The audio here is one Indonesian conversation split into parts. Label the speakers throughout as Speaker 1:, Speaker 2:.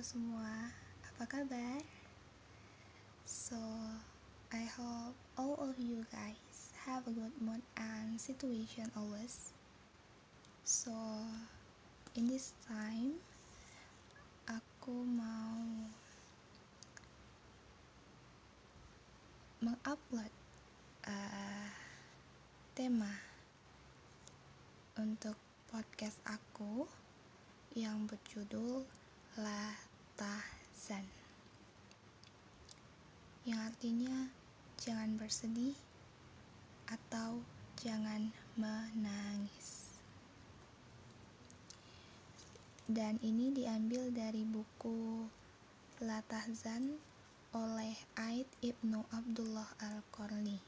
Speaker 1: semua, apa kabar? So, I hope all of you guys have a good mood and situation always. So, in this time, aku mau mengupload uh, tema untuk podcast aku yang berjudul La Tahzan yang artinya jangan bersedih atau jangan menangis. Dan ini diambil dari buku La Tahzan oleh Aid Ibnu Abdullah Al-Qarni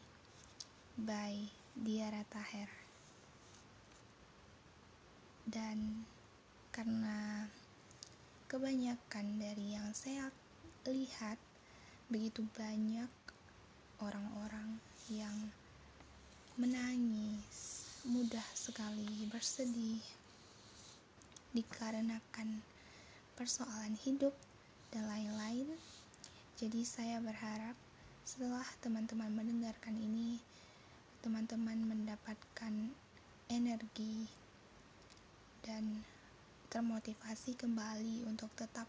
Speaker 1: by Diara Taher. Dan karena kebanyakan dari yang saya lihat begitu banyak orang-orang yang menangis mudah sekali bersedih dikarenakan persoalan hidup dan lain-lain. Jadi saya berharap setelah teman-teman mendengarkan ini, teman-teman mendapatkan energi dan termotivasi kembali untuk tetap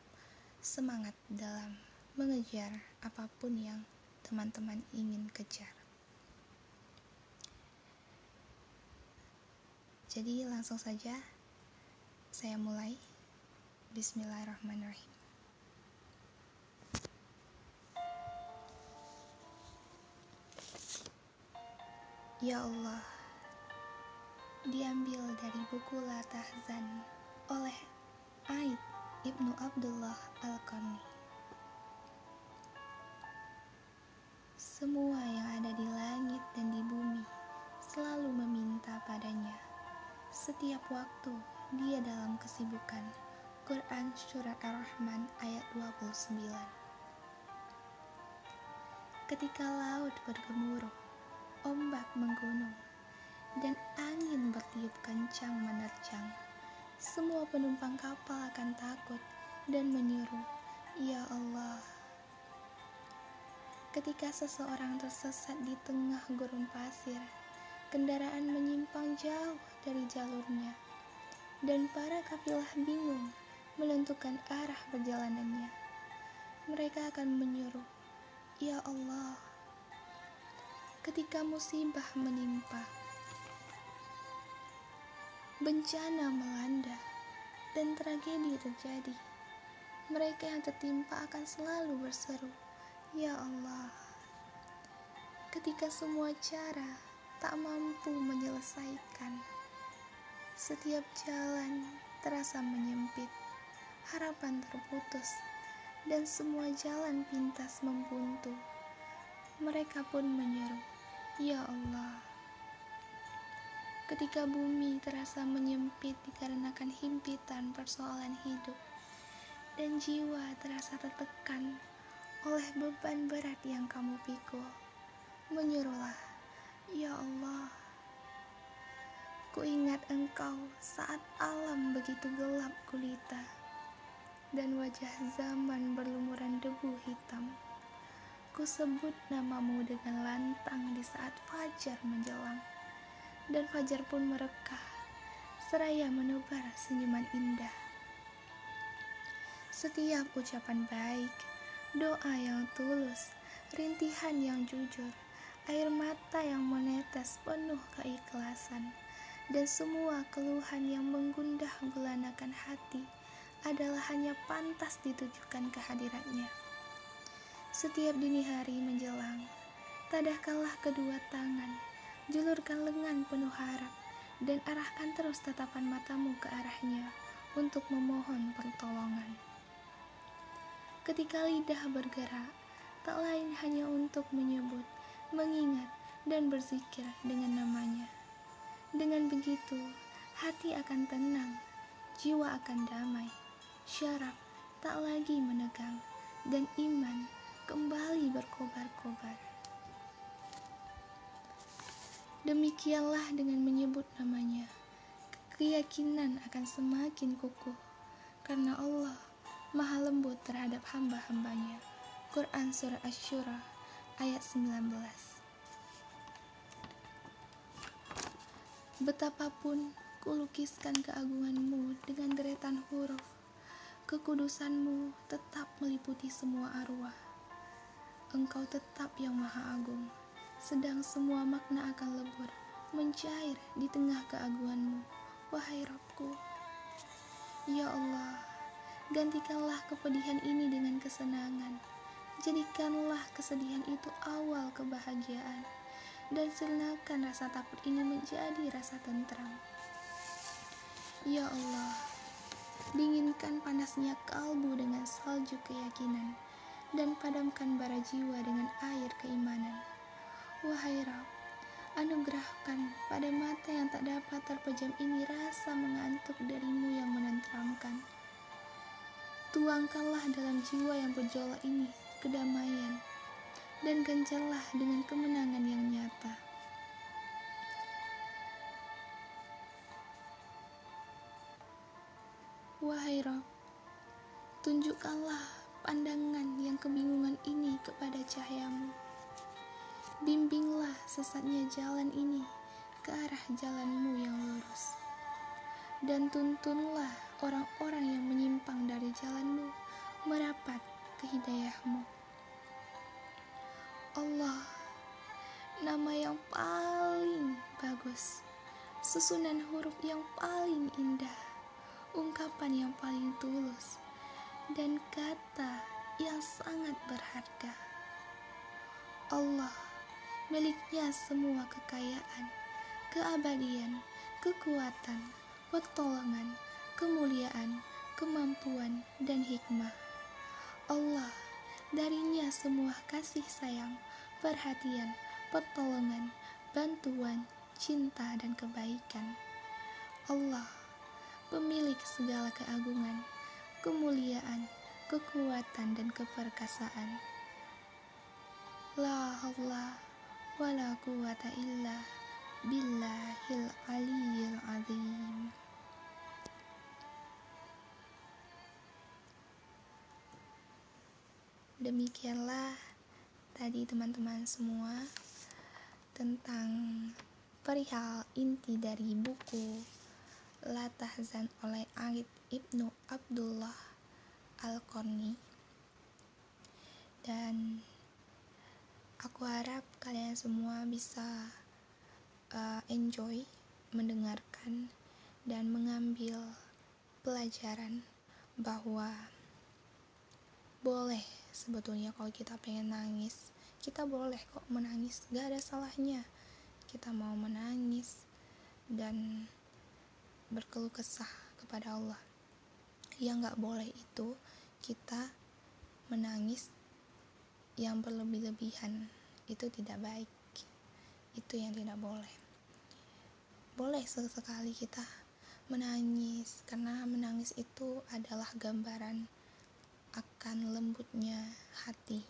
Speaker 1: semangat dalam mengejar apa pun yang teman-teman ingin kejar. Jadi langsung saja saya mulai. Bismillahirrahmanirrahim. Ya Allah, diambil dari buku La Tahzan oleh Aid Ibnu Abdullah Al-Qarni. Semua yang ada di langit dan di bumi selalu meminta padanya. Setiap waktu dia dalam kesibukan. Quran Surat Ar-Rahman ayat 29 Ketika laut bergemuruh, ombak menggunung, dan angin. Semua penumpang kapal akan takut dan menyeru, "Ya Allah!" Ketika seseorang tersesat di tengah gurun pasir, kendaraan menyimpang jauh dari jalurnya, dan para kafilah bingung menentukan arah perjalanannya. Mereka akan menyeru, "Ya Allah!" ketika musibah menimpa, bencana melanda, dan tragedi terjadi. Mereka yang tertimpa akan selalu berseru, "Ya Allah!" Ketika semua cara tak mampu menyelesaikan, setiap jalan terasa menyempit, harapan terputus, dan semua jalan pintas membuntu. Mereka pun menyeru, Ya Allah, ketika bumi terasa menyempit dikarenakan himpitan persoalan hidup, dan jiwa terasa tertekan oleh beban berat yang kamu pikul, menyerulah, Ya Allah, ku ingat engkau saat alam begitu gelap gulita, dan wajah zaman berlumuran debu hitam. Ku sebut namamu dengan lantang di saat fajar menjelang, dan fajar pun merekah, seraya menebar senyuman indah. Setiap ucapan baik, doa yang tulus, rintihan yang jujur, air mata yang menetes penuh keikhlasan, dan semua keluhan yang menggundah gulanakan hati adalah hanya pantas ditujukan kehadirannya. Setiap dini hari menjelang, tadahkanlah kedua tangan, julurkan lengan penuh harap, dan arahkan terus tatapan matamu ke arahnya untuk memohon pertolongan. Ketika lidah bergerak, tak lain hanya untuk menyebut, mengingat, dan berzikir dengan namanya. Dengan begitu, hati akan tenang, jiwa akan damai, syaraf tak lagi menegang, dan iman kembali berkobar-kobar. Demikianlah dengan menyebut namanya, keyakinan akan semakin kukuh, karena Allah maha lembut terhadap hamba-hambanya. Quran Surah Ash-Shura ayat 19 Betapapun kulukiskan keagunganmu dengan deretan huruf, kekudusanmu tetap meliputi semua arwah. Engkau tetap yang maha agung, sedang semua makna akan lebur, mencair di tengah keagunganmu, wahai Rabbku. Ya Allah, gantikanlah kepedihan ini dengan kesenangan Jadikanlah kesedihan itu awal kebahagiaan dan sirnakan rasa takut ini menjadi rasa tentram. Ya Allah, dinginkan panasnya kalbu dengan salju keyakinan dan padamkan bara jiwa dengan air keimanan. Wahai Rabb, anugerahkan pada mata yang tak dapat terpejam ini rasa mengantuk darimu yang menenteramkan. Tuangkanlah dalam jiwa yang berjolak ini kedamaian, dan gencarlah dengan kemenangan yang nyata. Wahai Rob, tunjukkanlah pandangan yang kebingungan ini kepada cahayamu. Bimbinglah sesatnya jalan ini ke arah jalanmu yang lurus. Dan tuntunlah orang-orang yang menyimpang dari jalanmu merapat ke hidayahmu. Allah, nama yang paling bagus, susunan huruf yang paling indah, ungkapan yang paling tulus, dan kata yang sangat berharga. Allah, miliknya semua kekayaan, keabadian, kekuatan, pertolongan, kemuliaan, kemampuan, dan hikmah. Allah, darinya semua kasih sayang, perhatian, pertolongan, bantuan, cinta, dan kebaikan. Allah, pemilik segala keagungan, kemuliaan, kekuatan, dan keperkasaan. La haula wa la quwata illa billahil aliyil azim. Demikianlah tadi teman-teman semua tentang perihal inti dari buku La Tahzan oleh Aid Ibnu Abdullah Al-Qarni dan aku harap kalian semua bisa uh, enjoy mendengarkan dan mengambil pelajaran bahwa boleh sebetulnya kalau kita pengen nangis. Kita boleh kok menangis gak ada salahnya. Kita mau menangis dan berkeluh kesah kepada Allah. Yang gak boleh itu kita menangis yang berlebih-lebihan itu tidak baik. Itu yang tidak boleh. Boleh sesekali kita menangis karena menangis itu adalah gambaran akan lembutnya hati.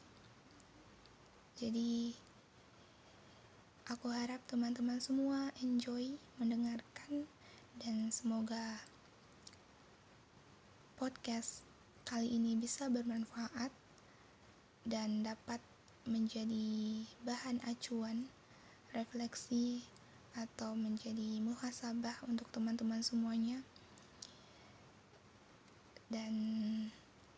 Speaker 1: Jadi, aku harap teman-teman semua enjoy mendengarkan, dan semoga podcast kali ini bisa bermanfaat dan dapat menjadi bahan acuan, refleksi, atau menjadi muhasabah untuk teman-teman semuanya. Dan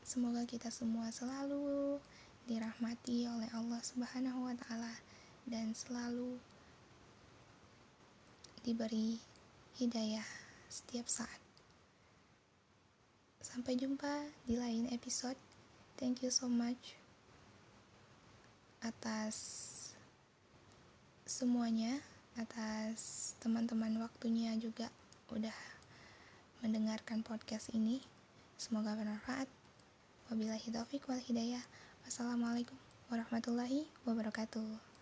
Speaker 1: Semoga kita semua selalu dirahmati oleh Allah Subhanahu wa taala dan selalu diberi hidayah setiap saat. Sampai jumpa di lain episode. Thank you so much atas semuanya, atas teman-teman waktunya juga udah mendengarkan podcast ini. Semoga bermanfaat. Wabillahi taufiq wal hidayah. Wassalamualaikum warahmatullahi wabarakatuh.